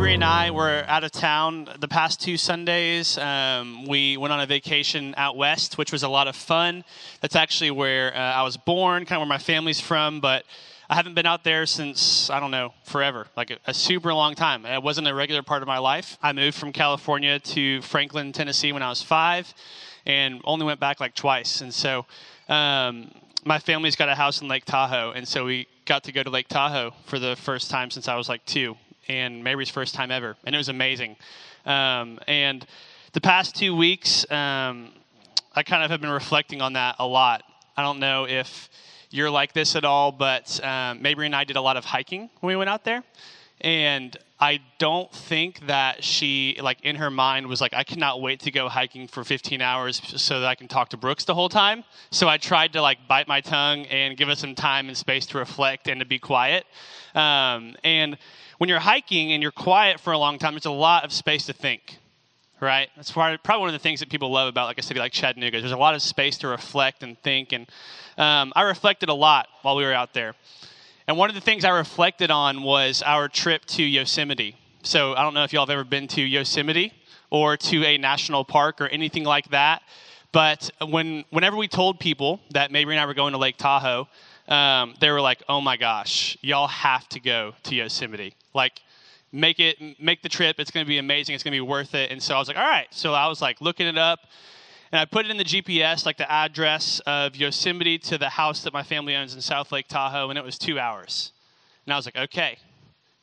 Mabry and I were out of town the past two Sundays. Um, we went on a vacation out west, which was a lot of fun. That's actually where uh, I was born, kind of where my family's from, but I haven't been out there since, I don't know, forever, like a, a, super long time. It wasn't a regular part of my life. I moved from California to Franklin, Tennessee when I was five and only went back like twice. And so um, my family's got a house in Lake Tahoe, and so we got to go to Lake Tahoe for the first time since I was like two and Mabry's first time ever, and it was amazing. Um, and the past two weeks, um, I kind of have been reflecting on that a lot. I don't know if you're like this at all, but um, and I did a lot of hiking when we went out there. And I don't think that she, like, in her mind was like, I cannot wait to go hiking for 15 hours so that I can talk to Brooks the whole time. So I tried to, like, bite my tongue and give us some time and space to reflect and to be quiet. Um, and when you're hiking and you're quiet for a long time, there's a lot of space to think, right? That's probably one of the things that people love about like a city like Chattanooga. There's a lot of space to reflect and think, and um, I reflected a lot while we were out there. And one of the things I reflected on was our trip to Yosemite. So I don't know if y'all have ever been to Yosemite or to a national park or anything like that. But when, whenever we told people that Mabry and I were going to Lake Tahoe, um, they were like, "Oh my gosh, y'all have to go to Yosemite! Like, make it, make the trip. It's going to be amazing. It's going to be worth it." And so I was like, "All right." So I was like looking it up, and I put it in the GPS, like the address of Yosemite to the house that my family owns in South Lake Tahoe, and it was two hours. And I was like, "Okay,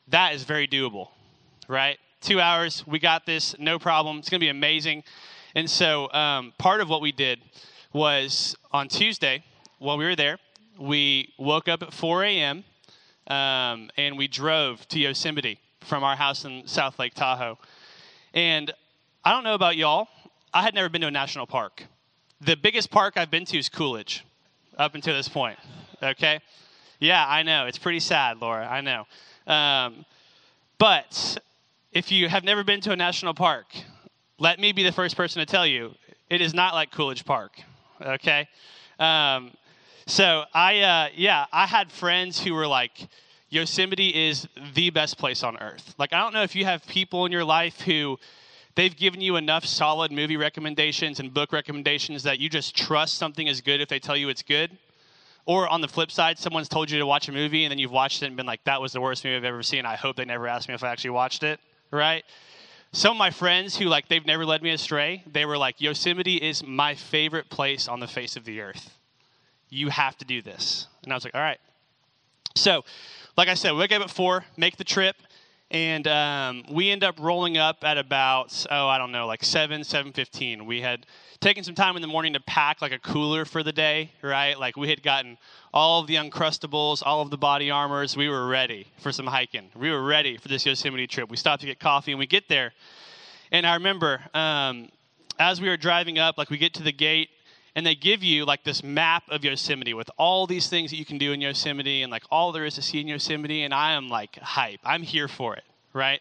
that is very doable, right? Two hours, we got this, no problem. It's going to be amazing." And so um, part of what we did was on Tuesday while we were there we woke up at 4 a.m. Um, and we drove to Yosemite from our house in South Lake Tahoe. And I don't know about y'all, I had never been to a national park. The biggest park I've been to is Coolidge up until this point. Okay? Yeah, I know. It's pretty sad, Laura. I know. Um, but if you have never been to a national park, let me be the first person to tell you it is not like Coolidge Park. Okay? Um, so I, uh, yeah, I had friends who were like, Yosemite is the best place on earth. Like, I don't know if you have people in your life who they've given you enough solid movie recommendations and book recommendations that you just trust something is good if they tell you it's good. Or on the flip side, someone's told you to watch a movie and then you've watched it and been like, that was the worst movie I've ever seen. I hope they never asked me if I actually watched it, right? Some of my friends who, like, they've never led me astray, they were like, Yosemite is my favorite place on the face of the earth you have to do this. And I was like, all right. So, like I said, we wake up at four, make the trip, and um, we end up rolling up at about oh I don't know like seven seven fifteen. We had taken some time in the morning to pack like a cooler for the day, right? Like we had gotten all of the uncrustables, all of the body armors. We were ready for some hiking. We were ready for this Yosemite trip. We stopped to get coffee, and we get there, and I remember um, as we were driving up, like we get to the gate and they give you like this map of Yosemite with all these things that you can do in Yosemite and like all there is to see in Yosemite. And I am like hype. I'm here for it, right?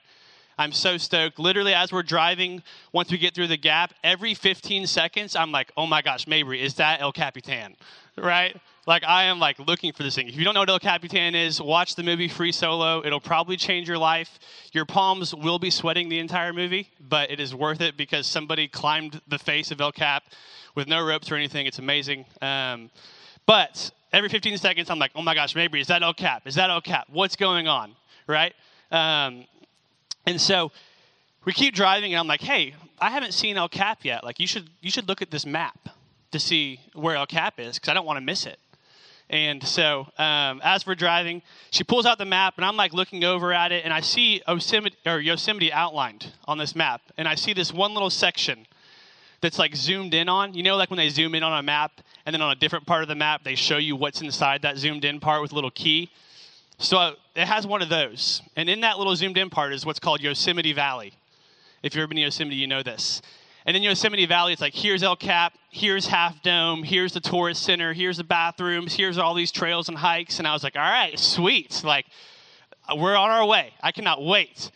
I'm so stoked. Literally, as we're driving, once we get through the gap, every 15 seconds, I'm like, oh my gosh, Mabry, is that El Capitan? Right? Like, I am like looking for this thing. If you don't know what El Capitan is, watch the movie Free Solo. It'll probably change your life. Your palms will be sweating the entire movie, but it is worth it because somebody climbed the face of El Cap with no ropes or anything. It's amazing. Um, but every 15 seconds, I'm like, oh my gosh, Mabry is that El Cap? Is that El Cap? What's going on? Right? Um, and so we keep driving, and I'm like, hey, I haven't seen El Cap yet. Like, you should you should look at this map to see where El Cap is because I don't want to miss it. And so, um, as we're driving, she pulls out the map, and I'm like looking over at it, and I see Yosemite, Yosemite outlined on this map, and I see this one little section that's like zoomed in on. You know, like when they zoom in on a map and then on a different part of the map, they show you what's inside that zoomed in part with a little key. So uh, it has one of those. And in that little zoomed in part is what's called Yosemite Valley. If you've ever been to Yosemite, you know this. And in Yosemite Valley, it's like here's El Cap, here's Half Dome, here's the tourist center, here's the bathrooms, here's all these trails and hikes. And I was like, all right, sweet. Like, uh, we're on our way. I cannot wait.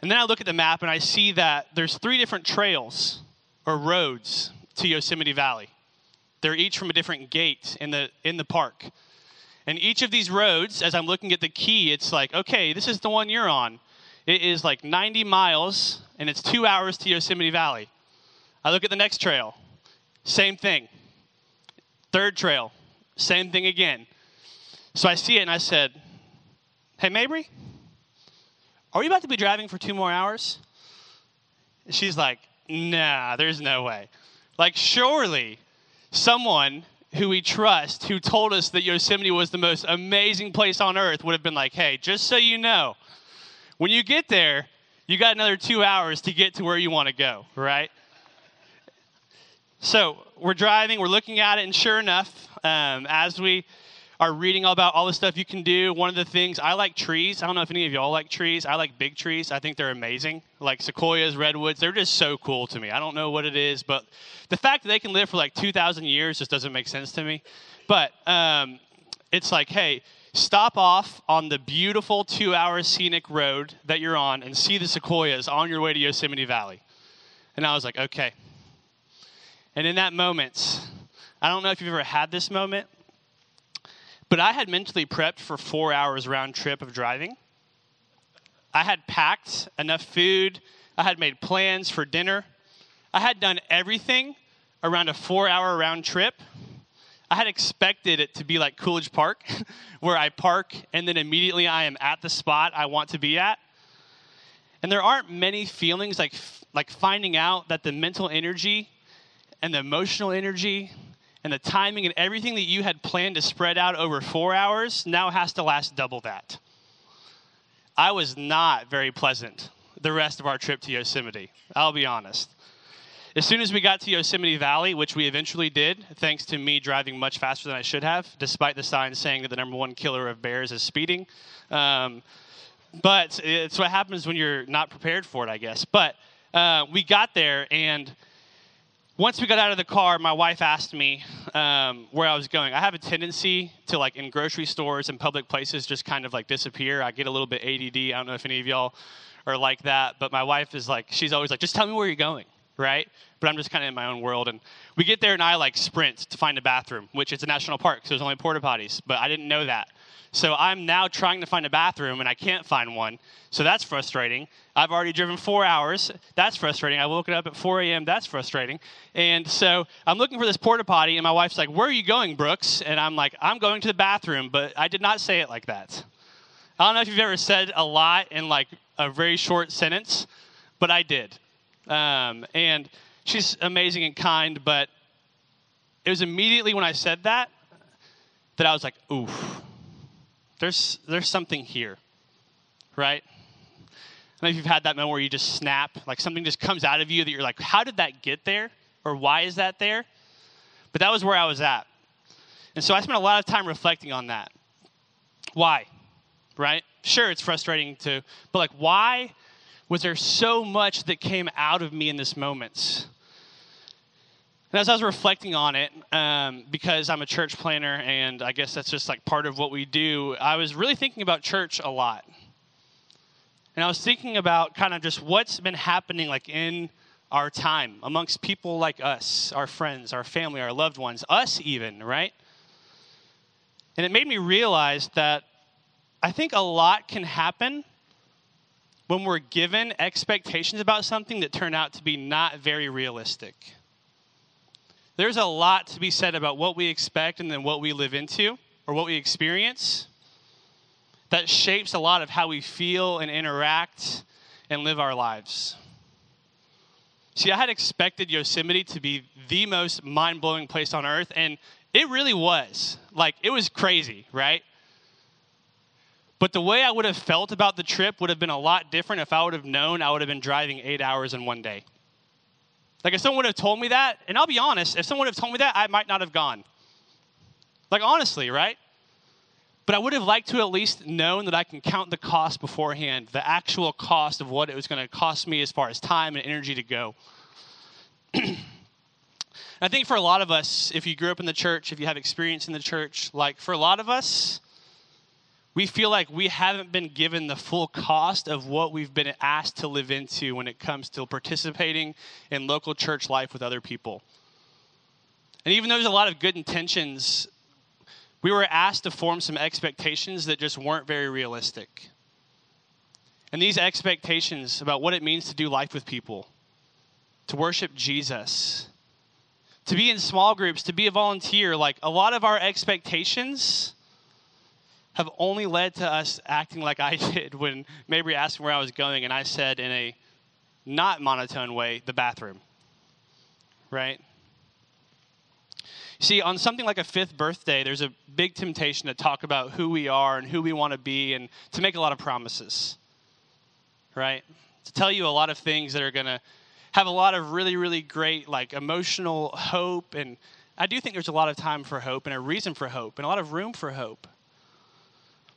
And then I look at the map and I see that there's three different trails or roads to Yosemite Valley. They're each from a different gate in the in the park. And each of these roads, as I'm looking at the key, it's like, okay, this is the one you're on. It is like 90 miles, and it's two hours to Yosemite Valley. I look at the next trail, same thing. Third trail, same thing again. So I see it and I said, Hey, Mabry, are we about to be driving for two more hours? And she's like, Nah, there's no way. Like, surely someone who we trust, who told us that Yosemite was the most amazing place on earth, would have been like, Hey, just so you know, when you get there, you got another two hours to get to where you want to go, right? So we're driving, we're looking at it, and sure enough, um, as we are reading all about all the stuff you can do, one of the things I like trees. I don't know if any of y'all like trees. I like big trees. I think they're amazing. Like sequoias, redwoods, they're just so cool to me. I don't know what it is, but the fact that they can live for like 2,000 years just doesn't make sense to me. But um, it's like, hey, stop off on the beautiful two hour scenic road that you're on and see the sequoias on your way to Yosemite Valley. And I was like, okay, and in that moment, I don't know if you've ever had this moment, but I had mentally prepped for four hours round trip of driving. I had packed enough food. I had made plans for dinner. I had done everything around a four hour round trip. I had expected it to be like Coolidge Park, where I park and then immediately I am at the spot I want to be at. And there aren't many feelings like, like finding out that the mental energy and the emotional energy and the timing and everything that you had planned to spread out over four hours now has to last double that. I was not very pleasant the rest of our trip to Yosemite. I'll be honest. As soon as we got to Yosemite Valley, which we eventually did, thanks to me driving much faster than I should have, despite the sign saying that the number one killer of bears is speeding. Um, but it's what happens when you're not prepared for it, I guess. But uh, we got there, and once we got out of the car, my wife asked me um, where I was going. I have a tendency to, like, in grocery stores and public places, just kind of like disappear. I get a little bit ADD. I don't know if any of y'all are like that, but my wife is like, she's always like, just tell me where you're going, right? But I'm just kind of in my own world. And we get there, and I like sprint to find a bathroom, which it's a national park, so there's only porta potties. But I didn't know that. So I'm now trying to find a bathroom and I can't find one. So that's frustrating. I've already driven four hours. That's frustrating. I woke up at 4 a.m. That's frustrating. And so I'm looking for this porta potty, and my wife's like, Where are you going, Brooks? And I'm like, I'm going to the bathroom, but I did not say it like that. I don't know if you've ever said a lot in like a very short sentence, but I did. Um, and she's amazing and kind, but it was immediately when I said that that I was like, Oof there's, there's something here, right? I if you've had that moment where you just snap, like something just comes out of you that you're like, how did that get there? Or why is that there? But that was where I was at. And so I spent a lot of time reflecting on that. Why? Right? Sure, it's frustrating to, but like, why was there so much that came out of me in this moment? And as I was reflecting on it, um, because I'm a church planter and I guess that's just like part of what we do, I was really thinking about church a lot. And I was thinking about kind of just what's been happening like in our time amongst people like us, our friends, our family, our loved ones, us even, right? And it made me realize that I think a lot can happen when we're given expectations about something that turn out to be not very realistic there's a lot to be said about what we expect and then what we live into or what we experience that shapes a lot of how we feel and interact and live our lives. See, I had expected Yosemite to be the most mind blowing place on earth, and it really was. Like, it was crazy, right? But the way I would have felt about the trip would have been a lot different if I would have known I would have been driving eight hours in one day. Like if someone would have told me that, and I'll be honest, if someone would have told me that, I might not have gone. Like honestly, right? But I would have liked to at least known that I can count the cost beforehand, the actual cost of what it was going to cost me as far as time and energy to go. I think for a lot of us, if you grew up in the church, if you have experience in the church, like for a lot of us, we feel like we haven't been given the full cost of what we've been asked to live into when it comes to participating in local church life with other people. And even though there's a lot of good intentions, we were asked to form some expectations that just weren't very realistic. And these expectations about what it means to do life with people, to worship Jesus, to be in small groups, to be a volunteer, like a lot of our expectations have only led to us acting like I did when Mabry asked me where I was going, and I said in a not monotone way, the bathroom. Right? See, on something like a fifth birthday, there's a big temptation to talk about who we are and who we want to be and to make a lot of promises. Right? To tell you a lot of things that are going to have a lot of really, really great, like emotional hope. And I do think there's a lot of time for hope and a reason for hope and a lot of room for hope.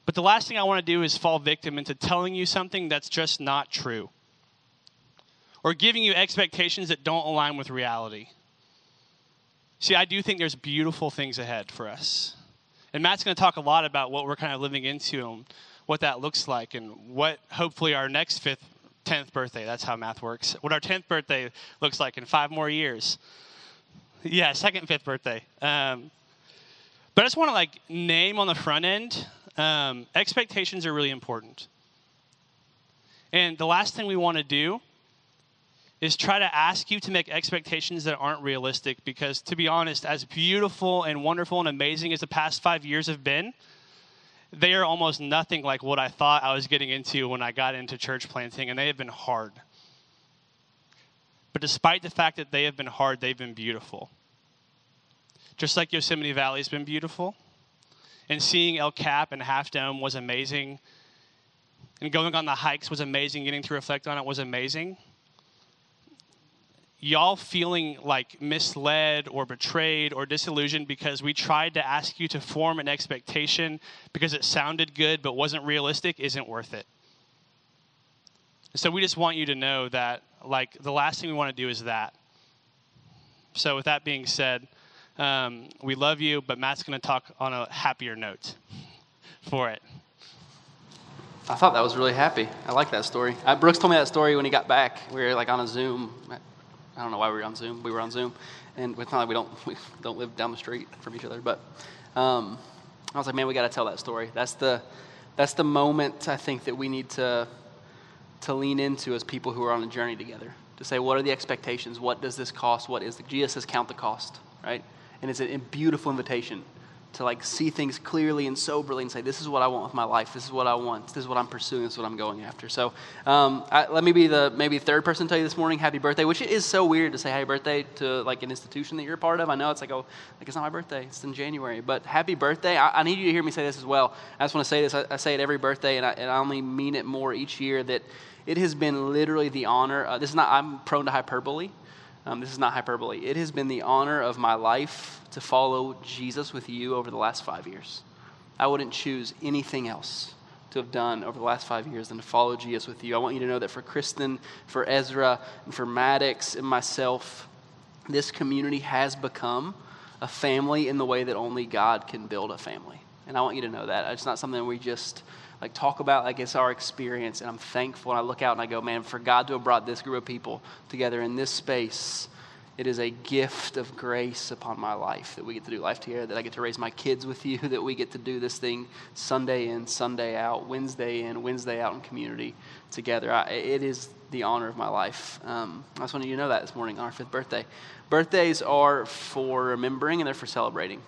But the last thing I want to do is fall victim into telling you something that's just not true or giving you expectations that don't align with reality. See, I do think there's beautiful things ahead for us. And Matt's going to talk a lot about what we're kind of living into and what that looks like and what hopefully our next fifth, 10th birthday, that's how math works, what our 10th birthday looks like in five more years. Yeah, second, fifth birthday. Um, but I just want to like name on the front end um, expectations are really important. And the last thing we want to do is try to ask you to make expectations that aren't realistic because, to be honest, as beautiful and wonderful and amazing as the past five years have been, they are almost nothing like what I thought I was getting into when I got into church planting, and they have been hard. But despite the fact that they have been hard, they've been beautiful. Just like Yosemite Valley has been beautiful, and seeing El Cap and Half Dome was amazing. And going on the hikes was amazing. Getting to reflect on it was amazing. Y'all feeling like misled or betrayed or disillusioned because we tried to ask you to form an expectation because it sounded good but wasn't realistic isn't worth it. So we just want you to know that, like, the last thing we want to do is that. So, with that being said, um, we love you, but Matt's going to talk on a happier note for it. I thought that was really happy. I like that story. Uh, Brooks told me that story when he got back. We were like on a Zoom. I don't know why we were on Zoom. We were on Zoom, and it's not like we don't we don't live down the street from each other. But um, I was like, man, we got to tell that story. That's the that's the moment I think that we need to to lean into as people who are on a journey together. To say, what are the expectations? What does this cost? What is the Jesus says count the cost, right? And it's a beautiful invitation to like see things clearly and soberly and say this is what i want with my life. This is what i want. This is what i'm pursuing. This is what i'm going after. So um, I, let me be the maybe third person to tell you this morning happy birthday which is so weird to say happy birthday to like an institution that you're a part of. I know it's like oh like it's not my birthday. It's in january. But happy birthday. I, I need you to hear me say this as well. I just want to say this. I, I say it every birthday and I, and I only mean it more each year that it has been literally the honor uh, this is not i'm prone to hyperbole um, this is not hyperbole. It has been the honor of my life to follow Jesus with you over the last five years. I wouldn't choose anything else to have done over the last five years than to follow Jesus with you. I want you to know that for Kristen, for Ezra, and for Maddox and myself, this community has become a family in the way that only God can build a family. And I want you to know that. It's not something we just like talk about like it's our experience and i'm thankful and i look out and i go man for god to have brought this group of people together in this space it is a gift of grace upon my life that we get to do life together that i get to raise my kids with you that we get to do this thing sunday in sunday out wednesday in wednesday out in community together. I, it is the honor of my life. Um, i just wanted you to know that this morning on our fifth birthday. Birthdays are for remembering and they're for celebrating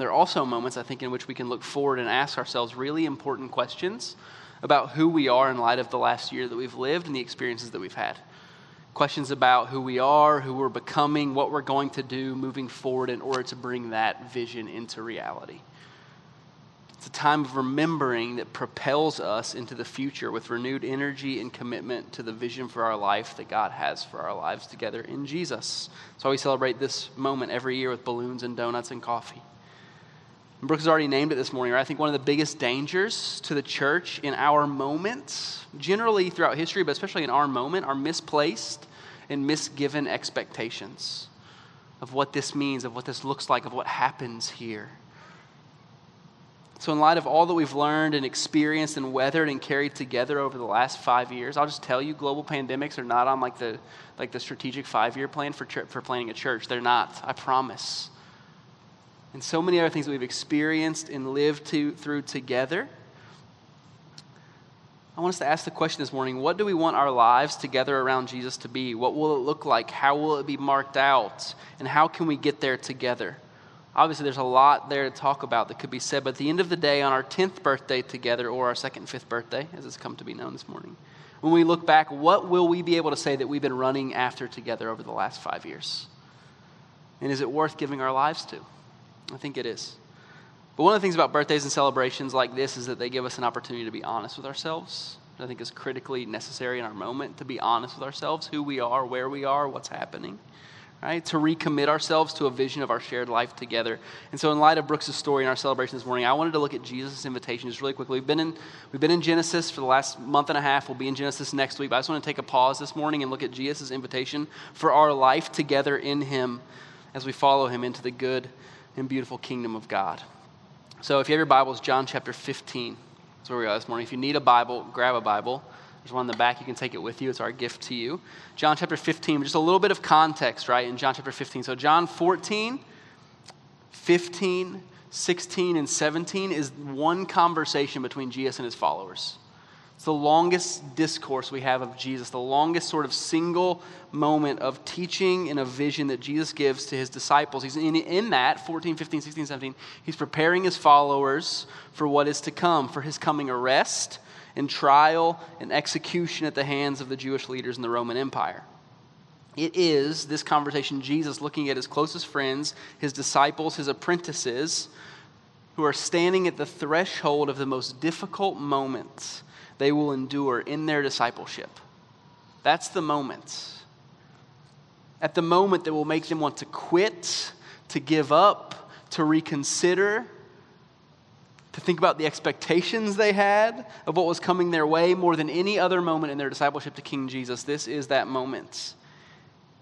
there are also moments, I think, in which we can look forward and ask ourselves really important questions about who we are in light of the last year that we've lived and the experiences that we've had. Questions about who we are, who we're becoming, what we're going to do moving forward in order to bring that vision into reality. It's a time of remembering that propels us into the future with renewed energy and commitment to the vision for our life that God has for our lives together in Jesus. So we celebrate this moment every year with balloons and donuts and coffee. Brooks has already named it this morning, right? I think one of the biggest dangers to the church in our moment, generally throughout history, but especially in our moment, are misplaced and misgiven expectations of what this means, of what this looks like, of what happens here. So, in light of all that we've learned and experienced and weathered and carried together over the last five years, I'll just tell you, global pandemics are not on like the like the strategic five year plan for for planning a church. They're not. I promise and so many other things that we've experienced and lived to, through together I want us to ask the question this morning what do we want our lives together around Jesus to be? What will it look like? How will it be marked out? And how can we get there together? Obviously, there's a lot there to talk about that could be said, but at the end of the day, on our 10th birthday together, or our second fifth birthday, as it's come to be known this morning, when we look back, what will we be able to say that we've been running after together over the last five years? And is it worth giving our lives to? I think it is. But one of the things about birthdays and celebrations like this is that they give us an opportunity to be honest with ourselves. I think is critically necessary in our moment to be honest with ourselves, who we are, where we are, what's happening. Right? To recommit ourselves to a vision of our shared life together. And so in light of Brooks' story in our celebration this morning, I wanted to look at Jesus' invitation just really quickly. We've been in we've been in Genesis for the last month and a half. We'll be in Genesis next week. But I just want to take a pause this morning and look at Jesus' invitation for our life together in him as we follow him into the good and beautiful kingdom of God. So if you have your Bibles, John chapter 15. That's where we are this morning. If you need a Bible, grab a Bible. There's one in the back. You can take it with you. It's our gift to you. John chapter 15, just a little bit of context, right, in John chapter 15. So John 14, 15, 16, and 17 is one conversation between Jesus and his followers. It's the longest discourse we have of Jesus, the longest sort of single moment of teaching and a vision that Jesus gives to his disciples. He's in, in that, 14, 15, 16, 17, he's preparing his followers for what is to come, for his coming arrest and trial and execution at the hands of the Jewish leaders in the Roman Empire. It is this conversation, Jesus looking at his closest friends, his disciples, his apprentices, who are standing at the threshold of the most difficult moments they will endure in their discipleship. That's the moment. At the moment that will make them want to quit, to give up, to reconsider, to think about the expectations they had of what was coming their way more than any other moment in their discipleship to King Jesus. This is that moment.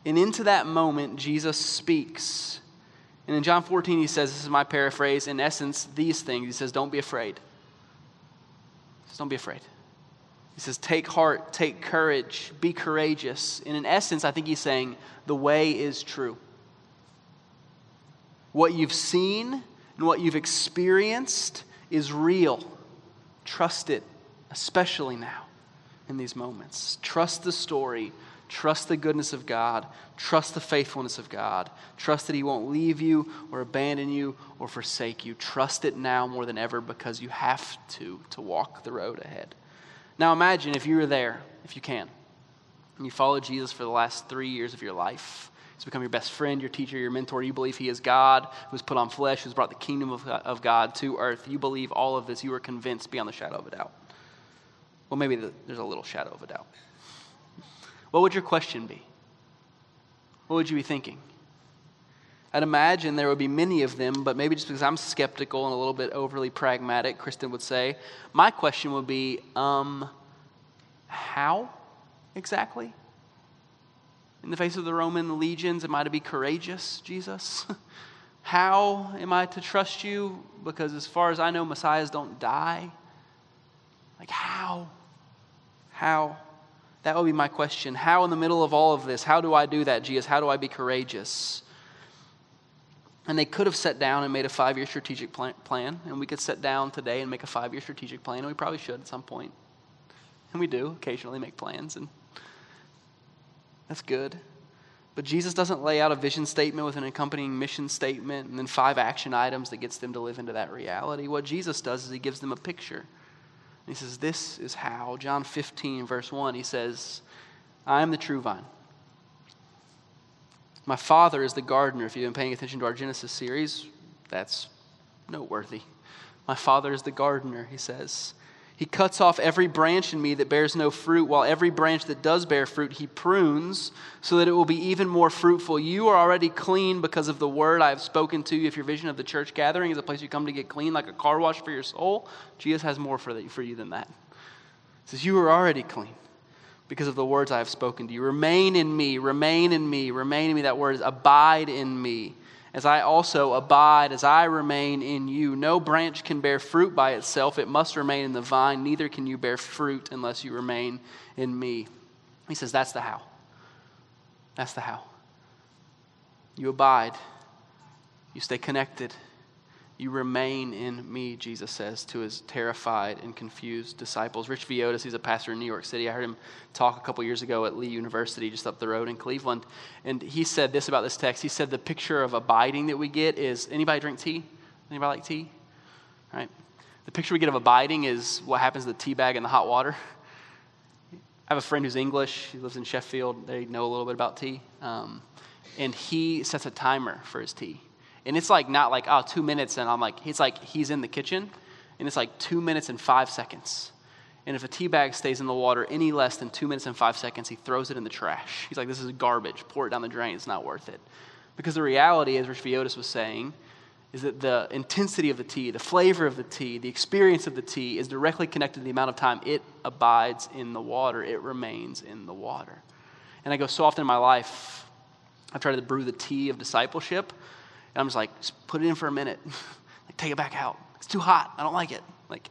And into that moment, Jesus speaks. And in John 14, he says, This is my paraphrase, in essence, these things. He says, Don't be afraid. Says, Don't be afraid. He says, Take heart, take courage, be courageous. And in essence, I think he's saying, The way is true. What you've seen and what you've experienced is real. Trust it, especially now in these moments. Trust the story. Trust the goodness of God. Trust the faithfulness of God. Trust that He won't leave you or abandon you or forsake you. Trust it now more than ever because you have to to walk the road ahead. Now imagine if you were there, if you can, and you followed Jesus for the last three years of your life. He's become your best friend, your teacher, your mentor. You believe he is God who's put on flesh, who's brought the kingdom of, of God to earth. You believe all of this. You are convinced beyond the shadow of a doubt. Well, maybe the, there's a little shadow of a doubt. What would your question be? What would you be thinking? I'd imagine there would be many of them, but maybe just because I'm skeptical and a little bit overly pragmatic, Kristen would say, my question would be, um, how exactly? In the face of the Roman legions, am I to be courageous, Jesus? how am I to trust you? Because as far as I know, messiahs don't die. Like, how? How? That would be my question. How, in the middle of all of this, how do I do that, Jesus? How do I be courageous? And they could have sat down and made a five year strategic plan, and we could sit down today and make a five year strategic plan, and we probably should at some point. And we do occasionally make plans, and that's good. But Jesus doesn't lay out a vision statement with an accompanying mission statement and then five action items that gets them to live into that reality. What Jesus does is he gives them a picture. He says, This is how. John 15, verse 1, he says, I am the true vine. My father is the gardener. If you've been paying attention to our Genesis series, that's noteworthy. My father is the gardener, he says. He cuts off every branch in me that bears no fruit, while every branch that does bear fruit, he prunes so that it will be even more fruitful. You are already clean because of the word I have spoken to you. If your vision of the church gathering is a place you come to get clean, like a car wash for your soul, Jesus has more for, you than that. He says, You are already clean because of the words I have spoken to you. Remain in me, remain in me, remain in me. That word is abide in me, as I also abide, as I remain in you. No branch can bear fruit by itself, it must remain in the vine. Neither can you bear fruit unless you remain in me. He says, That's the how. That's the how. You abide, you stay connected, You remain in me, Jesus says to his terrified and confused disciples. Rich Villodas, he's a pastor in New York City. I heard him talk a couple years ago at Lee University, just up the road in Cleveland. And he said this about this text. He said the picture of abiding that we get is anybody drink tea? Anybody like tea? Right? The picture we get of abiding is what happens to the tea bag in the hot water. I have a friend who's English. He lives in Sheffield. They know a little bit about tea. Um, and he sets a timer for his tea. And it's like not like, oh, two minutes, and I'm like, he's like, he's in the kitchen, and it's like two minutes and five seconds. And if a tea bag stays in the water any less than two minutes and five seconds, he throws it in the trash. He's like, this is garbage. Pour it down the drain. It's not worth it. Because the reality, as Rich Villodas was saying, is that the intensity of the tea, the flavor of the tea, the experience of the tea is directly connected to the amount of time it abides in the water, it remains in the water. And I go so often in my life, I've tried to brew the tea of discipleship, and I'm just like, just put it in for a minute. like, take it back out. It's too hot. I don't like it. Like,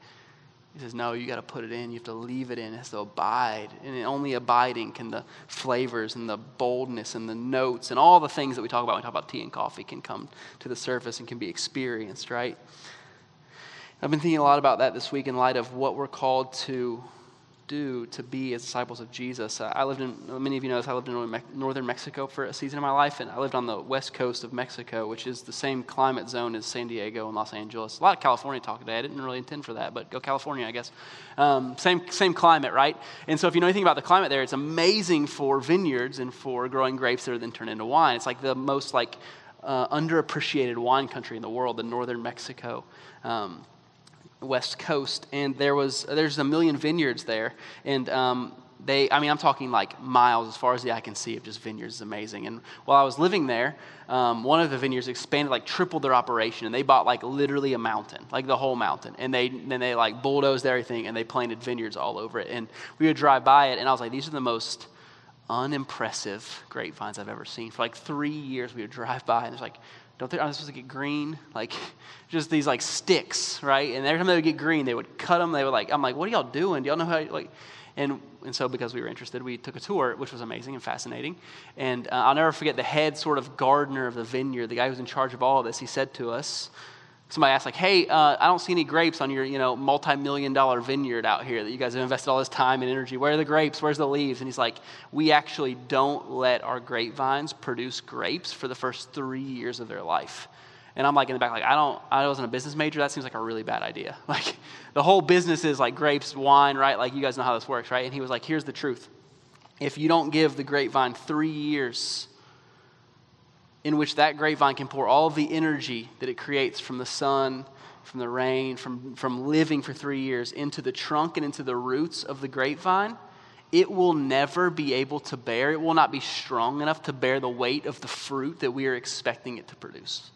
he says, no, you got to put it in. You have to leave it in. It has to abide. And only abiding can the flavors and the boldness and the notes and all the things that we talk about when we talk about tea and coffee can come to the surface and can be experienced, right? I've been thinking a lot about that this week in light of what we're called to do to be as disciples of Jesus. I lived in, many of you know this, I lived in northern Mexico for a season of my life, and I lived on the west coast of Mexico, which is the same climate zone as San Diego and Los Angeles. A lot of California talk today. I didn't really intend for that, but go California, I guess. Um, same, same climate, right? And so if you know anything about the climate there, it's amazing for vineyards and for growing grapes that are then turned into wine. It's like the most like uh, underappreciated wine country in the world, the northern Mexico. Um, west coast and there was there's a million vineyards there and um, they i mean i'm talking like miles as far as the eye can see of just vineyards. Is amazing. And while i was living there um, one of the vineyards expanded like tripled their operation and they bought like literally a mountain like the whole mountain. And they then they like bulldozed everything and they planted vineyards all over it. And we would drive by it and i was like these are the most unimpressive grapevines i've ever seen. For like three years we would drive by and it's like don't they, are they supposed to get green? Like, just these like sticks, right? And every time they would get green, they would cut them. They would like, I'm like, what are y'all doing? Do y'all know how, like, and, and so because we were interested, we took a tour, which was amazing and fascinating. And uh, I'll never forget the head sort of gardener of the vineyard, the guy who's in charge of all of this, he said to us, somebody asked like hey uh, i don't see any grapes on your you know multi-million dollar vineyard out here that you guys have invested all this time and energy. Where are the grapes? Where's the leaves? And he's like we actually don't let our grapevines produce grapes for the first three years of their life. And i'm like in the back like i don't i wasn't a business major. That seems like a really bad idea. Like the whole business is like grapes wine right? Like you guys know how this works right? And he was like here's the truth. If you don't give the grapevine three years in which that grapevine can pour all the energy that it creates from the sun, from the rain, from, from living for three years into the trunk and into the roots of the grapevine, it will never be able to bear, it will not be strong enough to bear the weight of the fruit that we are expecting it to produce.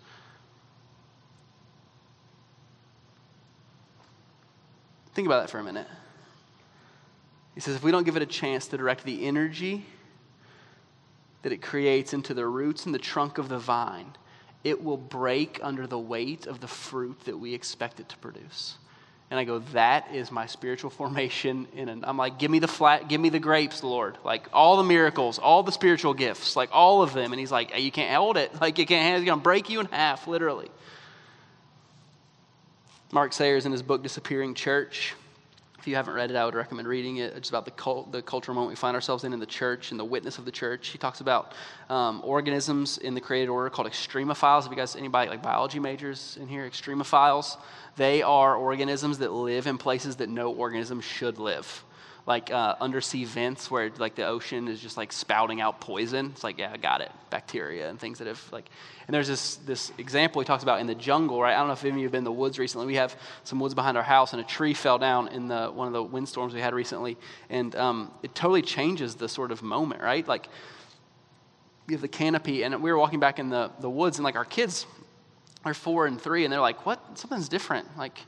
Think about that for a minute. He says, if we don't give it a chance to direct the energy that it creates into the roots and the trunk of the vine, it will break under the weight of the fruit that we expect it to produce. And I go, that is my spiritual formation. And I'm like, give me the flat, give me the grapes, Lord. Like all the miracles, all the spiritual gifts, like all of them. And he's like, hey, you can't hold it. Like you can't, it's going to break you in half, literally. Mark Sayers in his book Disappearing Church if you haven't read it, I would recommend reading it. It's about the, cult, the cultural moment we find ourselves in in the church and the witness of the church. He talks about um, organisms in the created order called extremophiles. Have you guys, anybody like biology majors in here? Extremophiles. They are organisms that live in places that no organism should live like uh, undersea vents where like the ocean is just like spouting out poison. It's like, yeah, I got it, bacteria and things that have like. And there's this this example he talks about in the jungle, right? I don't know if any of you have been in the woods recently. We have some woods behind our house, and a tree fell down in the one of the windstorms we had recently, and um, it totally changes the sort of moment, right? Like you have the canopy, and we were walking back in the the woods, and like our kids are four and three, and they're like, "What? Something's different." Like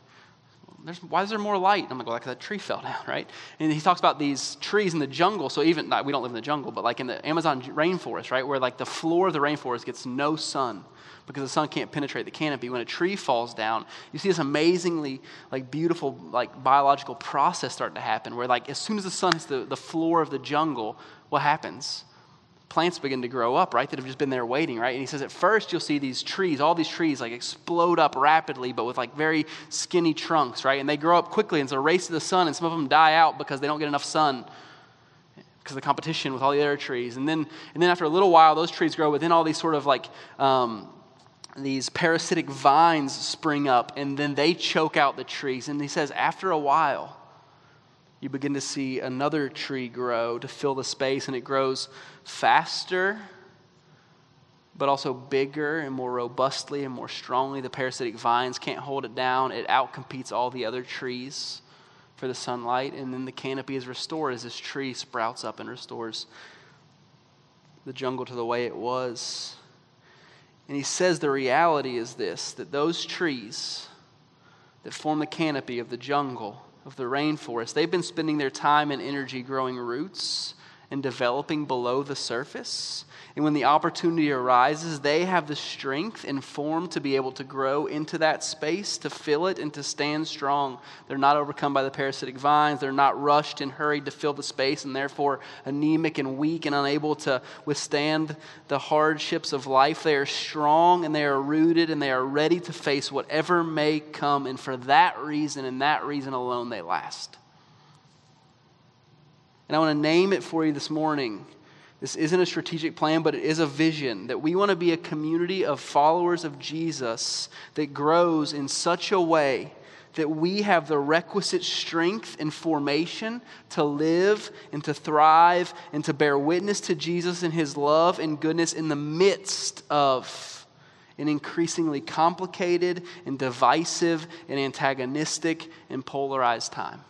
there's, why is there more light? I'm like, well, that tree fell down, right? And he talks about these trees in the jungle. So even, we don't live in the jungle, but like in the Amazon rainforest, right? Where like the floor of the rainforest gets no sun because the sun can't penetrate the canopy. When a tree falls down, you see this amazingly like beautiful like biological process starting to happen where like as soon as the sun hits the, the floor of the jungle, what happens? Plants begin to grow up, right? That have just been there waiting, right? And he says, at first you'll see these trees, all these trees like explode up rapidly, but with like very skinny trunks, right? And they grow up quickly, and it's a race to the sun, and some of them die out because they don't get enough sun because of the competition with all the other trees. And then, and then after a little while, those trees grow, but then all these sort of like um, these parasitic vines spring up, and then they choke out the trees. And he says, after a while, you begin to see another tree grow to fill the space, and it grows faster, but also bigger and more robustly and more strongly. The parasitic vines can't hold it down, it outcompetes all the other trees for the sunlight, and then the canopy is restored as this tree sprouts up and restores the jungle to the way it was. And he says the reality is this that those trees that form the canopy of the jungle of the rainforest, they've been spending their time and energy growing roots and developing below the surface. And when the opportunity arises, they have the strength and form to be able to grow into that space, to fill it, and to stand strong. They're not overcome by the parasitic vines. They're not rushed and hurried to fill the space, and therefore anemic and weak and unable to withstand the hardships of life. They are strong and they are rooted and they are ready to face whatever may come. And for that reason and that reason alone, they last. And I want to name it for you this morning. This isn't a strategic plan, but it is a vision that we want to be a community of followers of Jesus that grows in such a way that we have the requisite strength and formation to live and to thrive and to bear witness to Jesus and his love and goodness in the midst of an increasingly complicated and divisive and antagonistic and polarized time.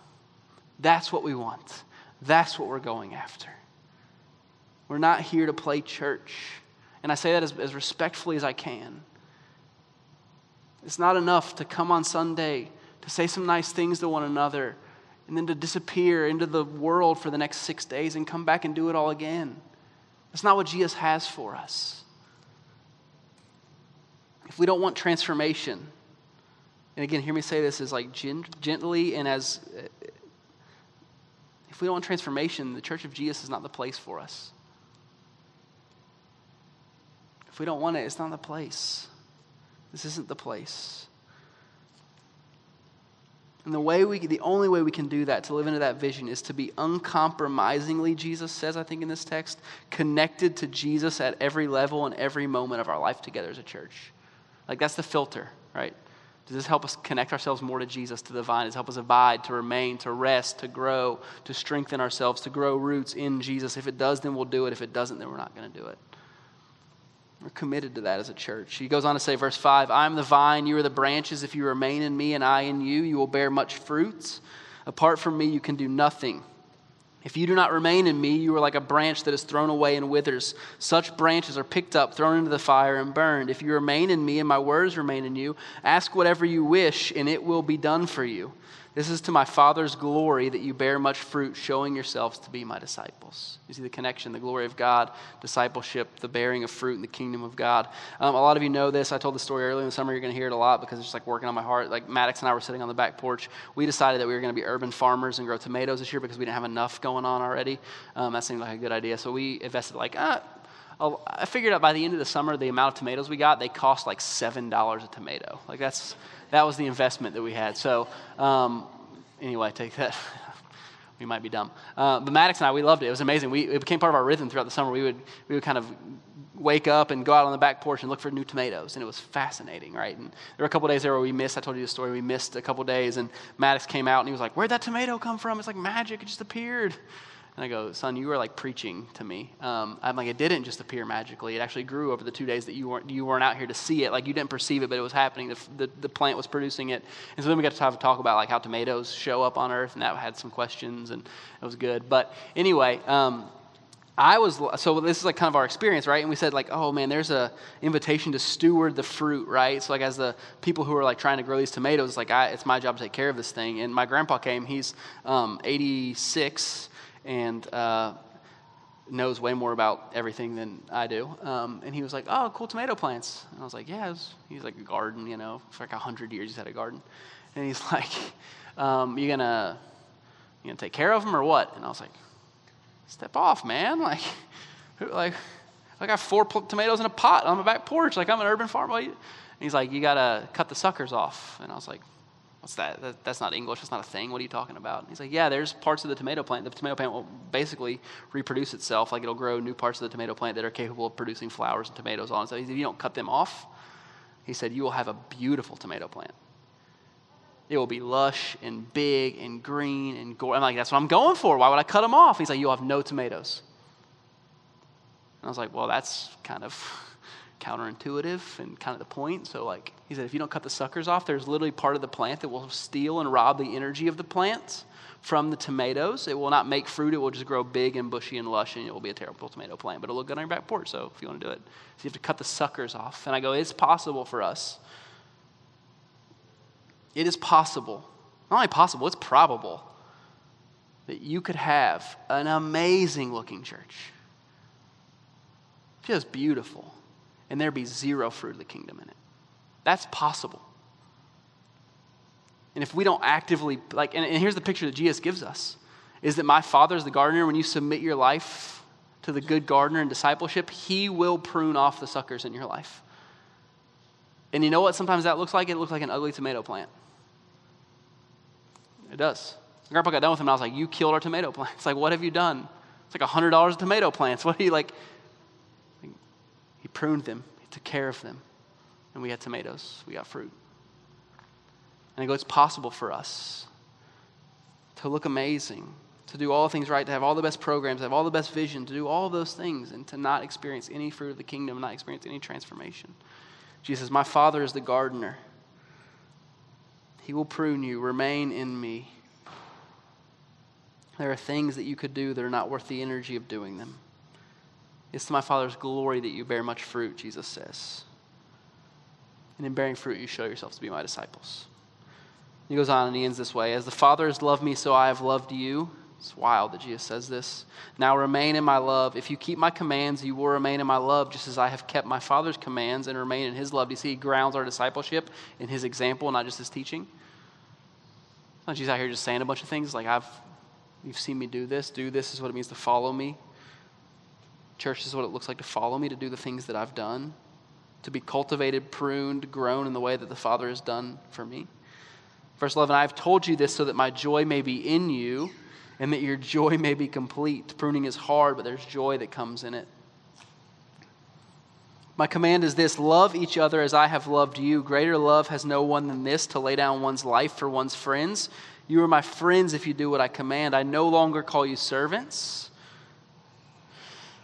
That's what we want. That's what we're going after. We're not here to play church. And I say that as, as respectfully as I can. It's not enough to come on Sunday, to say some nice things to one another, and then to disappear into the world for the next six days and come back and do it all again. That's not what Jesus has for us. If we don't want transformation, and again, hear me say this as like gently and as if we don't want transformation, the church of Jesus is not the place for us. If we don't want it, it's not the place. This isn't the place. And the way we, the only way we can do that, to live into that vision, is to be uncompromisingly, Jesus says, I think in this text, connected to Jesus at every level and every moment of our life together as a church. Like that's the filter, right? Does this help us connect ourselves more to Jesus, to the vine? Does it help us abide, to remain, to rest, to grow, to strengthen ourselves, to grow roots in Jesus? If it does, then we'll do it. If it doesn't, then we're not going to do it. We're committed to that as a church. He goes on to say, verse 5 I am the vine, you are the branches. If you remain in me and I in you, you will bear much fruits. Apart from me, you can do nothing. If you do not remain in me, you are like a branch that is thrown away and withers. Such branches are picked up, thrown into the fire, and burned. If you remain in me and my words remain in you, ask whatever you wish, and it will be done for you. This is to my Father's glory that you bear much fruit, showing yourselves to be my disciples. You see the connection, the glory of God, discipleship, the bearing of fruit in the kingdom of God. Um, a lot of you know this. I told the story earlier in the summer. You're going to hear it a lot because it's just like working on my heart. Like Maddox and I were sitting on the back porch. We decided that we were going to be urban farmers and grow tomatoes this year because we didn't have enough going on already. Um, that seemed like a good idea. So we invested like, ah, I figured out by the end of the summer, the amount of tomatoes we got, they cost like $7 a tomato. Like that's that was the investment that we had. So, um, anyway, take that. we might be dumb. Uh, but Maddox and I, we loved it. It was amazing. We, it became part of our rhythm throughout the summer. We would, we would kind of wake up and go out on the back porch and look for new tomatoes. And it was fascinating, right? And there were a couple days there where we missed. I told you the story. We missed a couple days. And Maddox came out and he was like, Where'd that tomato come from? It's like magic. It just appeared. And I go, son, you are like preaching to me. Um, I'm like, it didn't just appear magically. It actually grew over the two days that you weren't, you weren't out here to see it. Like you didn't perceive it, but it was happening. The, the, the plant was producing it. And so then we got to have a talk about like how tomatoes show up on earth, and that had some questions, and it was good. But anyway, um, I was so this is like kind of our experience, right? And we said like, oh man, there's a invitation to steward the fruit, right? So like as the people who are like trying to grow these tomatoes, like I, it's my job to take care of this thing. And my grandpa came. He's um, 86 and uh, knows way more about everything than I do. Um, and he was like, "Oh, cool tomato plants." And I was like, "Yeah." Was, he's like a garden, you know, for like hundred years he's had a garden. And he's like, um, "You gonna you gonna take care of them or what?" And I was like, "Step off, man! Like, like, I got four pl- tomatoes in a pot on my back porch. Like, I'm an urban farmer. And he's like, you got to cut the suckers off. And I was like, what's that? that? That's not English. That's not a thing. What are you talking about? And he's like, yeah, there's parts of the tomato plant. The tomato plant will basically reproduce itself. Like, it'll grow new parts of the tomato plant that are capable of producing flowers and tomatoes on. So he said, if you don't cut them off, he said, you will have a beautiful tomato plant. It will be lush and big and green and gorgeous. I'm like, that's what I'm going for. Why would I cut them off? He's like, you'll have no tomatoes. And I was like, well, that's kind of counterintuitive and kind of the point. So, like, he said, if you don't cut the suckers off, there's literally part of the plant that will steal and rob the energy of the plant from the tomatoes. It will not make fruit. It will just grow big and bushy and lush, and it will be a terrible tomato plant. But it'll look good on your back porch. So, if you want to do it, so you have to cut the suckers off. And I go, it's possible for us it is possible, not only possible, it's probable that you could have an amazing looking church. Just beautiful. And there be zero fruit of the kingdom in it. That's possible. And if we don't actively, like, and, and here's the picture that Jesus gives us is that my Father is the gardener. When you submit your life to the good gardener in discipleship, he will prune off the suckers in your life. And you know what sometimes that looks like? It looks like an ugly tomato plant. It does. Grandpa got done with him, and I was like, You killed our tomato plants. Like, what have you done? It's like $100 of tomato plants. What are you like? Pruned them, he took care of them, and we had tomatoes, we got fruit. And I go, It's possible for us to look amazing, to do all things right, to have all the best programs, to have all the best vision, to do all those things, and to not experience any fruit of the kingdom, not experience any transformation. Jesus says, My Father is the gardener. He will prune you. Remain in me. There are things that you could do that are not worth the energy of doing them. It's to my Father's glory that you bear much fruit, Jesus says. And in bearing fruit, you show yourselves to be my disciples. He goes on and he ends this way As the Father has loved me, so I have loved you. It's wild that Jesus says this. Now remain in my love. If you keep my commands, you will remain in my love, just as I have kept my Father's commands and remain in his love. Do you see, he grounds our discipleship in his example, not just his teaching. Jesus out here just saying a bunch of things like, I've, you've seen me do this, do this is what it means to follow me. Church is what it looks like to follow me, to do the things that I've done, to be cultivated, pruned, grown in the way that the Father has done for me. Verse 11, I have told you this so that my joy may be in you and that your joy may be complete. Pruning is hard, but there's joy that comes in it. My command is this love each other as I have loved you. Greater love has no one than this to lay down one's life for one's friends. You are my friends if you do what I command. I no longer call you servants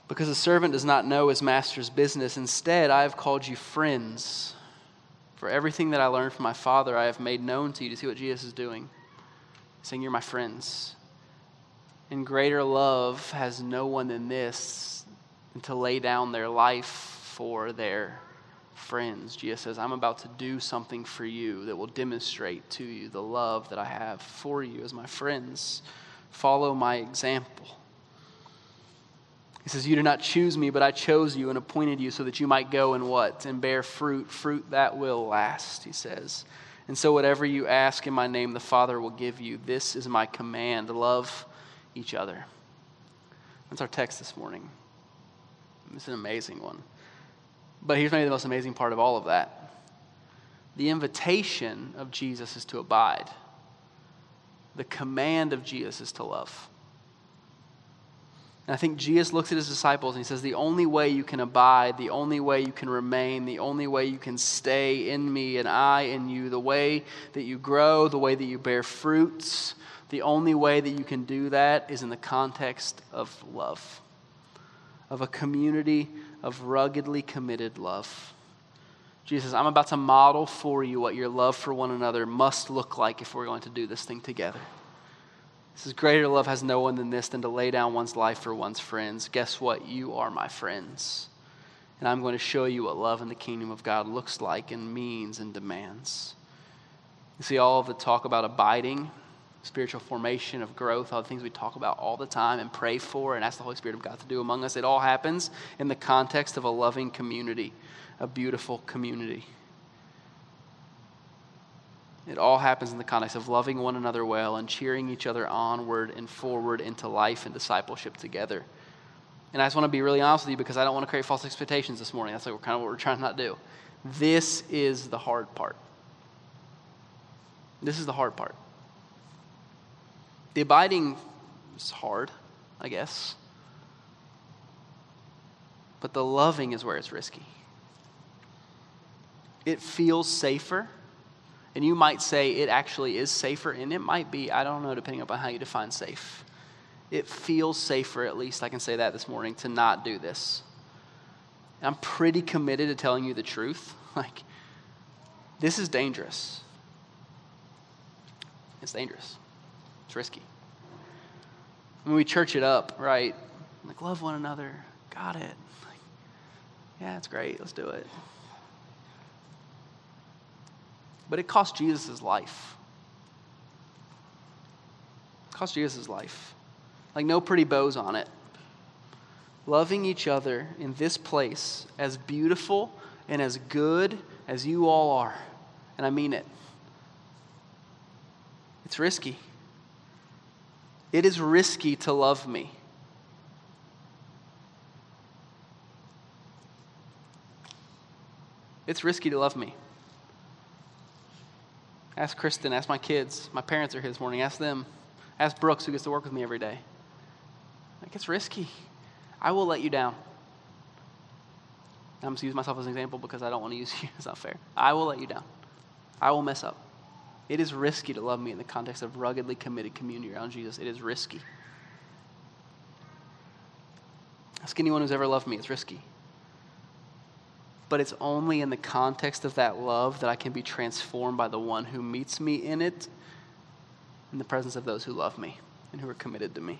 because a servant does not know his master's business. Instead, I have called you friends. For everything that I learned from my Father, I have made known to you. To see what Jesus is doing, saying, You're my friends. And greater love has no one than this than to lay down their life for their friends. Jesus says, I'm about to do something for you that will demonstrate to you the love that I have for you as my friends. Follow my example. He says, You did not choose me, but I chose you and appointed you so that you might go and what? And bear fruit, fruit that will last, he says. And so, whatever you ask in my name, the Father will give you. This is my command love each other. That's our text this morning. It's an amazing one. But here's maybe the most amazing part of all of that the invitation of Jesus is to abide, the command of Jesus is to love. And I think Jesus looks at his disciples and he says, The only way you can abide, the only way you can remain, the only way you can stay in me and I in you, the way that you grow, the way that you bear fruits, the only way that you can do that is in the context of love, of a community of ruggedly committed love. Jesus, I'm about to model for you what your love for one another must look like if we're going to do this thing together. This is greater love has no one than this than to lay down one's life for one's friends. Guess what? You are my friends. And I'm going to show you what love in the kingdom of God looks like and means and demands. You see, all of the talk about abiding spiritual formation, of growth, all the things we talk about all the time and pray for and ask the Holy Spirit of God to do among us. It all happens in the context of a loving community, a beautiful community. It all happens in the context of loving one another well and cheering each other onward and forward into life and discipleship together. And I just want to be really honest with you because I don't want to create false expectations this morning. That's like kind of what we're trying to not do. This is the hard part. This is the hard part. The abiding is hard, I guess. But the loving is where it's risky. It feels safer. And you might say it actually is safer, and it might be, I don't know, depending upon how you define safe. It feels safer, at least I can say that this morning, to not do this. I'm pretty committed to telling you the truth. Like, this is dangerous. It's dangerous. It's risky. When we church it up, right? Like, love one another. Got it. Like, yeah, it's great. Let's do it. But it cost Jesus life. It cost Jesus life. Like, no pretty bows on it loving each other in this place as beautiful and as good as you all are. And I mean it. It's risky. It is risky to love me. It's risky to love me. Ask Kristen, ask my kids. My parents are here this morning. Ask them. Ask Brooks, who gets to work with me every day. Like, it's risky. I will let you down. I'm just use myself as an example because I don't want to use you. It's not fair. I will let you down. I will mess up. It is risky to love me in the context of ruggedly committed community around Jesus. It is risky. Ask anyone who's ever loved me. It's risky. But it's only in the context of that love that I can be transformed by the one who meets me in it, in the presence of those who love me and who are committed to me.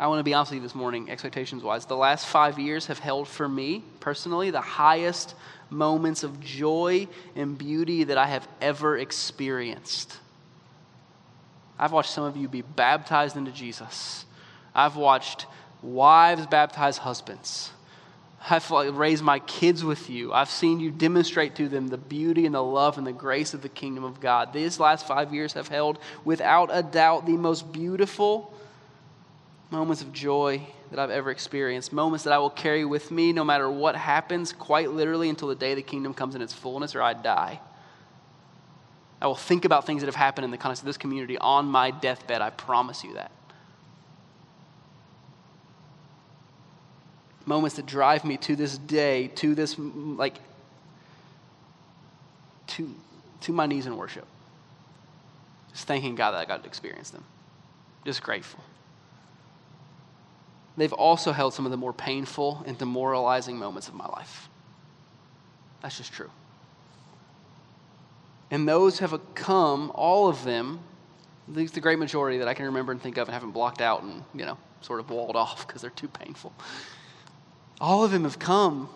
I want to be honest with you this morning, expectations wise. The last five years have held for me personally the highest moments of joy and beauty that I have ever experienced. I've watched some of you be baptized into Jesus. I've watched wives baptize husbands. I've raised my kids with you. I've seen you demonstrate to them the beauty and the love and the grace of the kingdom of God. These last five years have held, without a doubt, the most beautiful moments of joy that I've ever experienced, moments that I will carry with me no matter what happens, quite literally until the day the kingdom comes in its fullness or I die. I will think about things that have happened in the context of this community on my deathbed. I promise you that. Moments that drive me to this day, to this, like, to, to my knees in worship. Just thanking God that I got to experience them. Just grateful they've also held some of the more painful and demoralizing moments of my life. That's just true. And those have come, all of them, at least the great majority that I can remember and think of and haven't blocked out and, you know, sort of walled off because they're too painful. All of them have come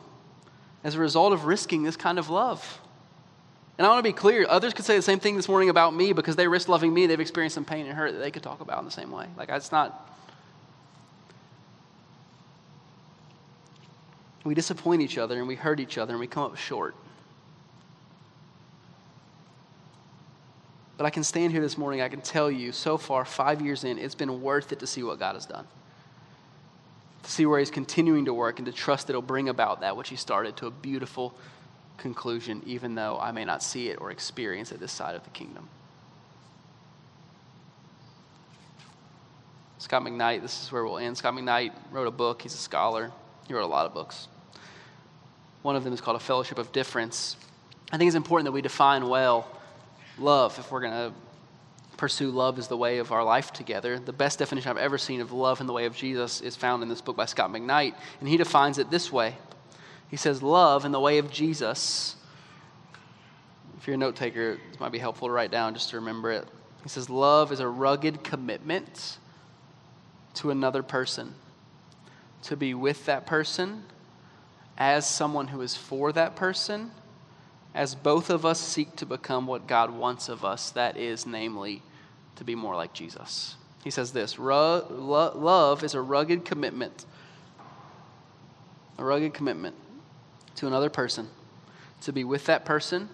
as a result of risking this kind of love. And I want to be clear, others could say the same thing this morning about me because they risk loving me. They've experienced some pain and hurt that they could talk about in the same way. Like, it's not we disappoint each other and we hurt each other and we come up short. But I can stand here this morning, I can tell you, so far, five years in, it's been worth it to see what God has done. To see where He's continuing to work and to trust that He'll bring about that which He started to a beautiful conclusion, even though I may not see it or experience it this side of the kingdom. Scot McKnight, this is where we'll end. Scot McKnight wrote a book, he's a scholar. He wrote a lot of books. One of them is called A Fellowship of Differents. I think it's important that we define well love if we're going to pursue love as the way of our life together. The best definition I've ever seen of love in the way of Jesus is found in this book by Scot McKnight, and he defines it this way. He says, Love in the way of Jesus. If you're a note taker, this might be helpful to write down just to remember it. He says, Love is a rugged commitment to another person, to be with that person as someone who is for that person, as both of us seek to become what God wants of us, that is, namely, to be more like Jesus. He says this love is a rugged commitment, a rugged commitment to another person, to be with that person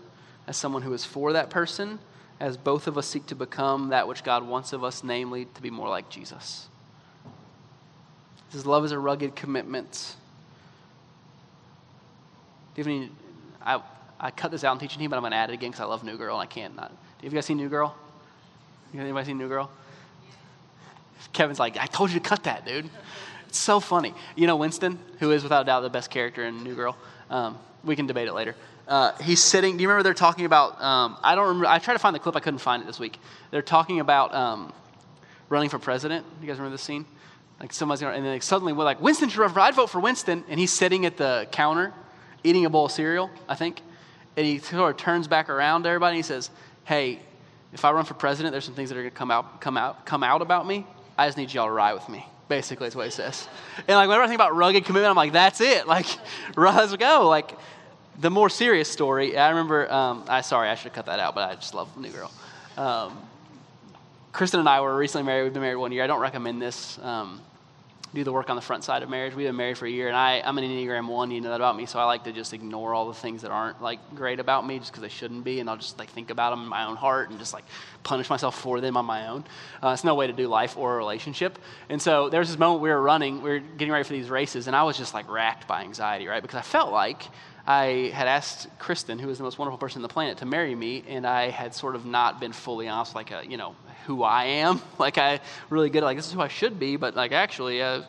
as someone who is for that person, as both of us seek to become that which God wants of us, namely, to be more like Jesus. Says, Love is a rugged commitment. Do you have any? I, I cut this out in teaching team, but I'm going to add it again because I love New Girl and I can't not. Have you guys seen New Girl? Anybody seen New Girl? Kevin's like, I told you to cut that, dude. It's so funny. You know Winston, who is without doubt the best character in New Girl. Um, we can debate it later. Uh, he's sitting. Do you remember they're talking about? Um, I don't remember. I tried to find the clip. I couldn't find it this week. They're talking about um, running for president. You guys remember this scene? Like somebody's going, and then like, suddenly we're like, Winston should I'd vote for Winston, and he's sitting at the counter eating a bowl of cereal, I think, and he sort of turns back around to everybody. and He says, "Hey, if I run for president, there's some things that are going to come out, come out, come out about me. I just need y'all to ride with me." Basically, that's what he says. And like whenever I think about rugged commitment, I'm like, "That's it. Like, let's go." Like the more serious story. I remember. Um, I sorry, I should cut that out, but I just love New Girl. Um, Kristen and I were recently married. We've been married one year. I don't recommend this. Um, do the work on the front side of marriage. We've been married for a year, and I, I'm an Enneagram 1. You know that about me, so I like to just ignore all the things that aren't, like, great about me just because they shouldn't be, and I'll just, like, think about them in my own heart and just, like, punish myself for them on my own. Uh, it's no way to do life or a relationship. And so there was this moment we were running, we were getting ready for these races, and I was just, like, racked by anxiety, right? Because I felt like I had asked Kristen, who is the most wonderful person on the planet, to marry me, and I had sort of not been fully honest, like, a, you know, who I am. Like, I really good, like, this is who I should be, but, like, actually, uh,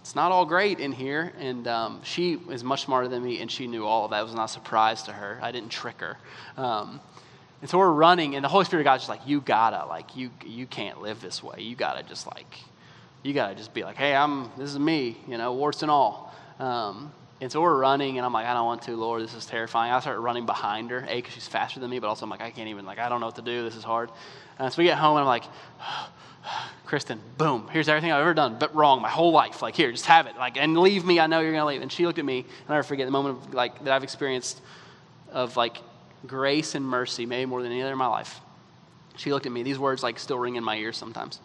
it's not all great in here. And um, she is much smarter than me, and she knew all of that. It was not a surprise to her. I didn't trick her. Um, and so we're running, and the Holy Spirit of God's just like, you gotta, like, you you can't live this way. You gotta just like, you gotta just be like, hey, I'm this is me, you know, warts and all. Um, and so we're running, and I'm like, I don't want to, Lord. This is terrifying. I start running behind her, a because she's faster than me, but also I'm like, I can't even like, I don't know what to do. This is hard. And so we get home, and I'm like. Kristen, boom, here's everything I've ever done, but wrong my whole life. Like, here, just have it. Like, and leave me. I know you're going to leave. And she looked at me, and I never forget the moment of, like, that I've experienced of, like, grace and mercy, maybe more than any other in my life. She looked at me. These words, like, still ring in my ears sometimes,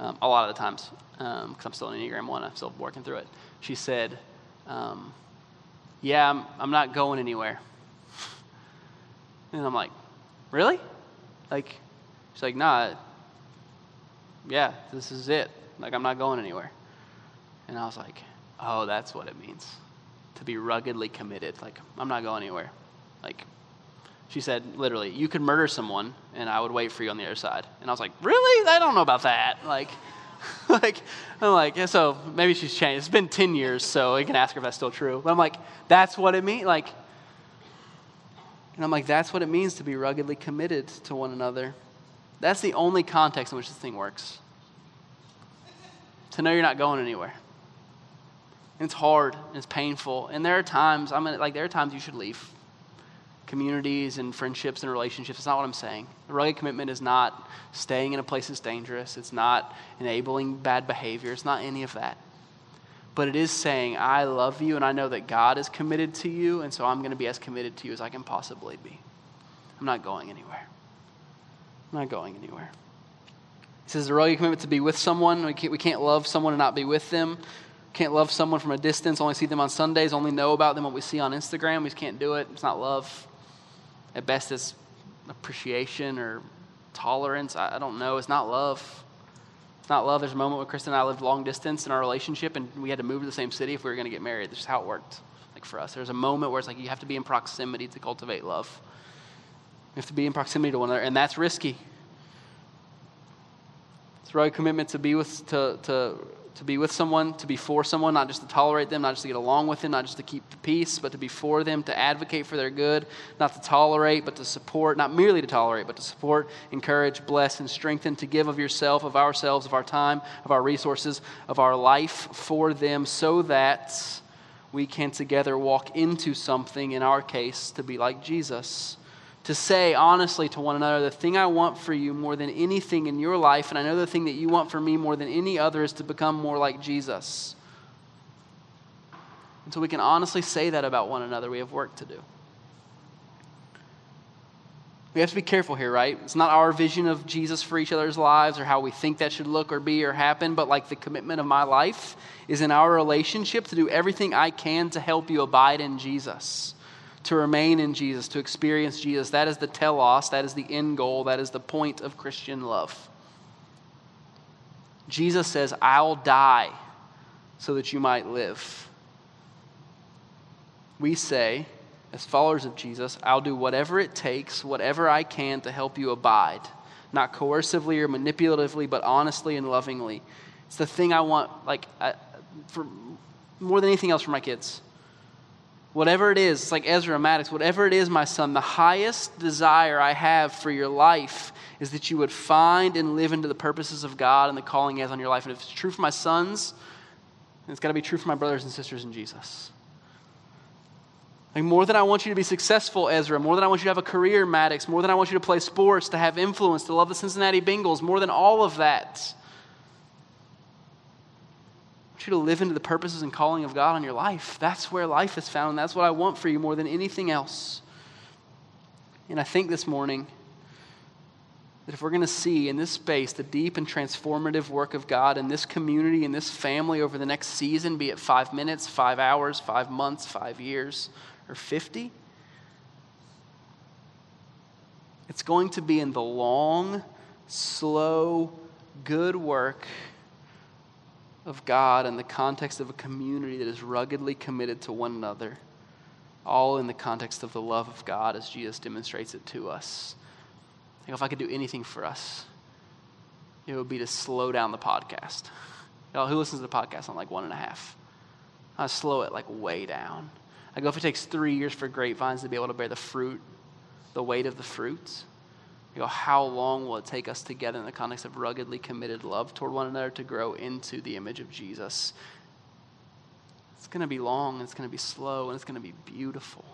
um, a lot of the times, because um, I'm still in Enneagram 1. I'm still working through it. She said, um, Yeah, I'm, I'm not going anywhere. And I'm like, Really? Like, she's like, Nah, yeah, this is it. Like, I'm not going anywhere. And I was like, oh, that's what it means to be ruggedly committed. Like, I'm not going anywhere. Like, she said, literally, you could murder someone and I would wait for you on the other side. And I was like, really? I don't know about that. Like, like, I'm like, yeah, so maybe she's changed. It's been 10 years, so you can ask her if that's still true. But I'm like, that's what it means. Like, and I'm like, that's what it means to be ruggedly committed to one another. That's the only context in which this thing works. To know you're not going anywhere. And it's hard and it's painful. And there are times, I mean, like, there are times you should leave communities and friendships and relationships. It's not what I'm saying. A rugged commitment is not staying in a place that's dangerous, it's not enabling bad behavior, it's not any of that. But it is saying, I love you and I know that God is committed to you, and so I'm going to be as committed to you as I can possibly be. I'm not going anywhere. I'm not going anywhere. He says the rugged commitment to be with someone. We can't, we can't love someone and not be with them. Can't love someone from a distance, only see them on Sundays, only know about them what we see on Instagram. We just can't do it. It's not love. At best, it's appreciation or tolerance. I, I don't know. It's not love. It's not love. There's a moment where Kristen and I lived long distance in our relationship, and we had to move to the same city if we were going to get married. That's how it worked. Like for us, there's a moment where it's like you have to be in proximity to cultivate love. You have to be in proximity to one another, and that's risky. It's a right commitment to be with to, to, to be with someone, to be for someone, not just to tolerate them, not just to get along with them, not just to keep the peace, but to be for them, to advocate for their good, not to tolerate, but to support, not merely to tolerate, but to support, encourage, bless, and strengthen, to give of yourself, of ourselves, of our time, of our resources, of our life for them, so that we can together walk into something, in our case, to be like Jesus to say honestly to one another, the thing I want for you more than anything in your life, and I know the thing that you want for me more than any other, is to become more like Jesus. So we can honestly say that about one another. We have work to do. We have to be careful here, right? It's not our vision of Jesus for each other's lives or how we think that should look or be or happen, but like the commitment of my life is in our relationship to do everything I can to help you abide in Jesus to remain in Jesus, to experience Jesus. That is the telos, that is the end goal, that is the point of Christian love. Jesus says, I'll die so that you might live. We say, as followers of Jesus, I'll do whatever it takes, whatever I can to help you abide, not coercively or manipulatively, but honestly and lovingly. It's the thing I want, like, I, for more than anything else for my kids. Whatever it is, it's like Ezra Maddox, whatever it is, my son, the highest desire I have for your life is that you would find and live into the purposes of God and the calling He has on your life. And if it's true for my sons, it's got to be true for my brothers and sisters in Jesus. Like more than I want you to be successful, Ezra, more than I want you to have a career, Maddox, more than I want you to play sports, to have influence, to love the Cincinnati Bengals, more than all of that, you to live into the purposes and calling of God on your life. That's where life is found, that's what I want for you more than anything else. And I think this morning that if we're going to see in this space the deep and transformative work of God in this community, in this family over the next season, be it five minutes, five hours, five months, five years, or 50, it's going to be in the long, slow, good work of God in the context of a community that is ruggedly committed to one another, all in the context of the love of God as Jesus demonstrates it to us. Think if I could do anything for us, it would be to slow down the podcast. Y'all, who listens to the podcast on like one and a half? I slow it like way down. I go, if it takes three years for grapevines to be able to bear the fruit, the weight of the fruits, you know, how long will it take us together in the context of ruggedly committed love toward one another to grow into the image of Jesus? It's going to be long, it's going to be slow, and it's going to be beautiful.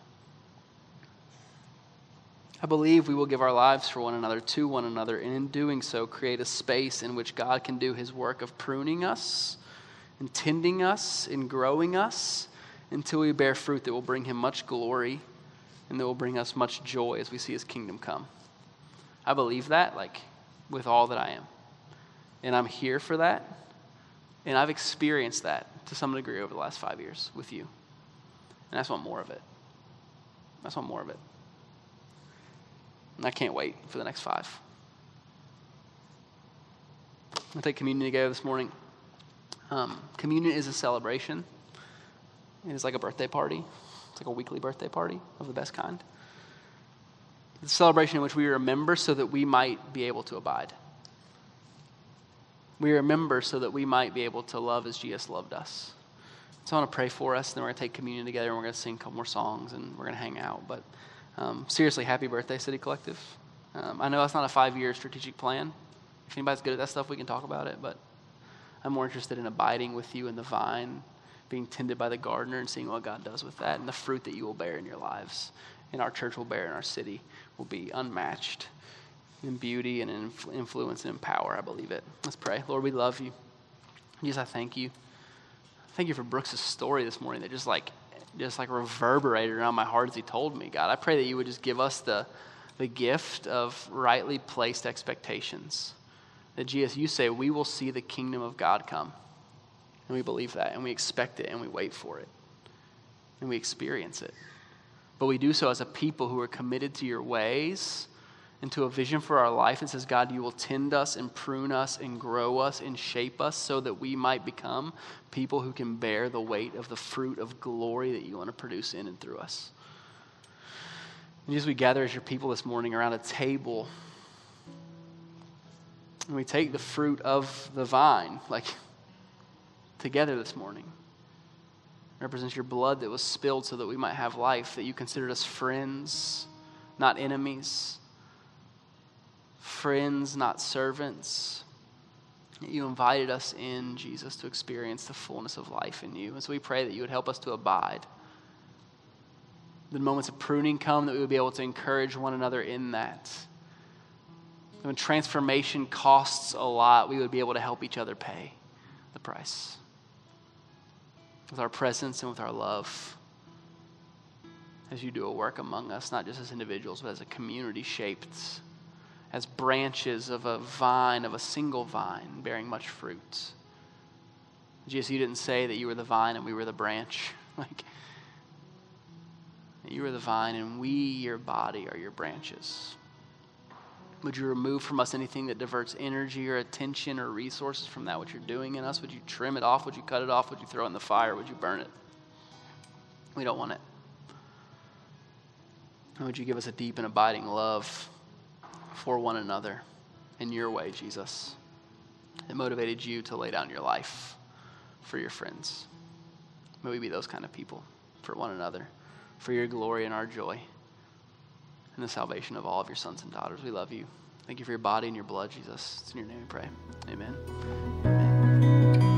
I believe we will give our lives for one another, to one another, and in doing so, create a space in which God can do his work of pruning us, and tending us, and growing us until we bear fruit that will bring him much glory and that will bring us much joy as we see his kingdom come. I believe that, like, with all that I am. And I'm here for that. And I've experienced that to some degree over the last five years with you. And I just want more of it. I just want more of it. And I can't wait for the next five. I'll take communion together this morning. Um, communion is a celebration. It is like a birthday party. It's like a weekly birthday party of the best kind. A celebration in which we remember so that we might be able to abide. We remember so that we might be able to love as Jesus loved us. So I want to pray for us, and then we're going to take communion together, and we're going to sing a couple more songs, and we're going to hang out. But um, seriously, happy birthday, City Collective. Um, I know that's not a five year strategic plan. If anybody's good at that stuff, we can talk about it, but I'm more interested in abiding with you in the vine, being tended by the gardener, and seeing what God does with that, and the fruit that you will bear in your lives, and our church will bear in our city will be unmatched in beauty and in influence and in power. I believe it. Let's pray. Lord, we love you. Jesus, I thank you. Thank you for Brooks' story this morning that just like just like reverberated around my heart as he told me. God, I pray that you would just give us the, the gift of rightly placed expectations. That Jesus, you say we will see the kingdom of God come. And we believe that, and we expect it, and we wait for it, and we experience it. But we do so as a people who are committed to your ways and to a vision for our life and says, God, you will tend us and prune us and grow us and shape us so that we might become people who can bear the weight of the fruit of glory that you want to produce in and through us. And as we gather as your people this morning around a table, and we take the fruit of the vine, like together this morning represents your blood that was spilled so that we might have life, that you considered us friends, not enemies, friends, not servants. You invited us in, Jesus, to experience the fullness of life in you. And so we pray that you would help us to abide. The moments of pruning come, that we would be able to encourage one another in that. When transformation costs a lot, we would be able to help each other pay the price with our presence and with our love as you do a work among us, not just as individuals, but as a community shaped as branches of a vine, of a single vine, bearing much fruit. Jesus, you didn't say that you were the vine and we were the branch. Like, you are the vine and we, your body, are your branches. Would you remove from us anything that diverts energy or attention or resources from that which you're doing in us? Would you trim it off? Would you cut it off? Would you throw it in the fire? Would you burn it? We don't want it. And would you give us a deep and abiding love for one another in your way, Jesus? It motivated you to lay down your life for your friends. May we be those kind of people for one another, for your glory and our joy, and the salvation of all of your sons and daughters. We love you. Thank you for your body and your blood, Jesus. It's in your name we pray. Amen. Amen.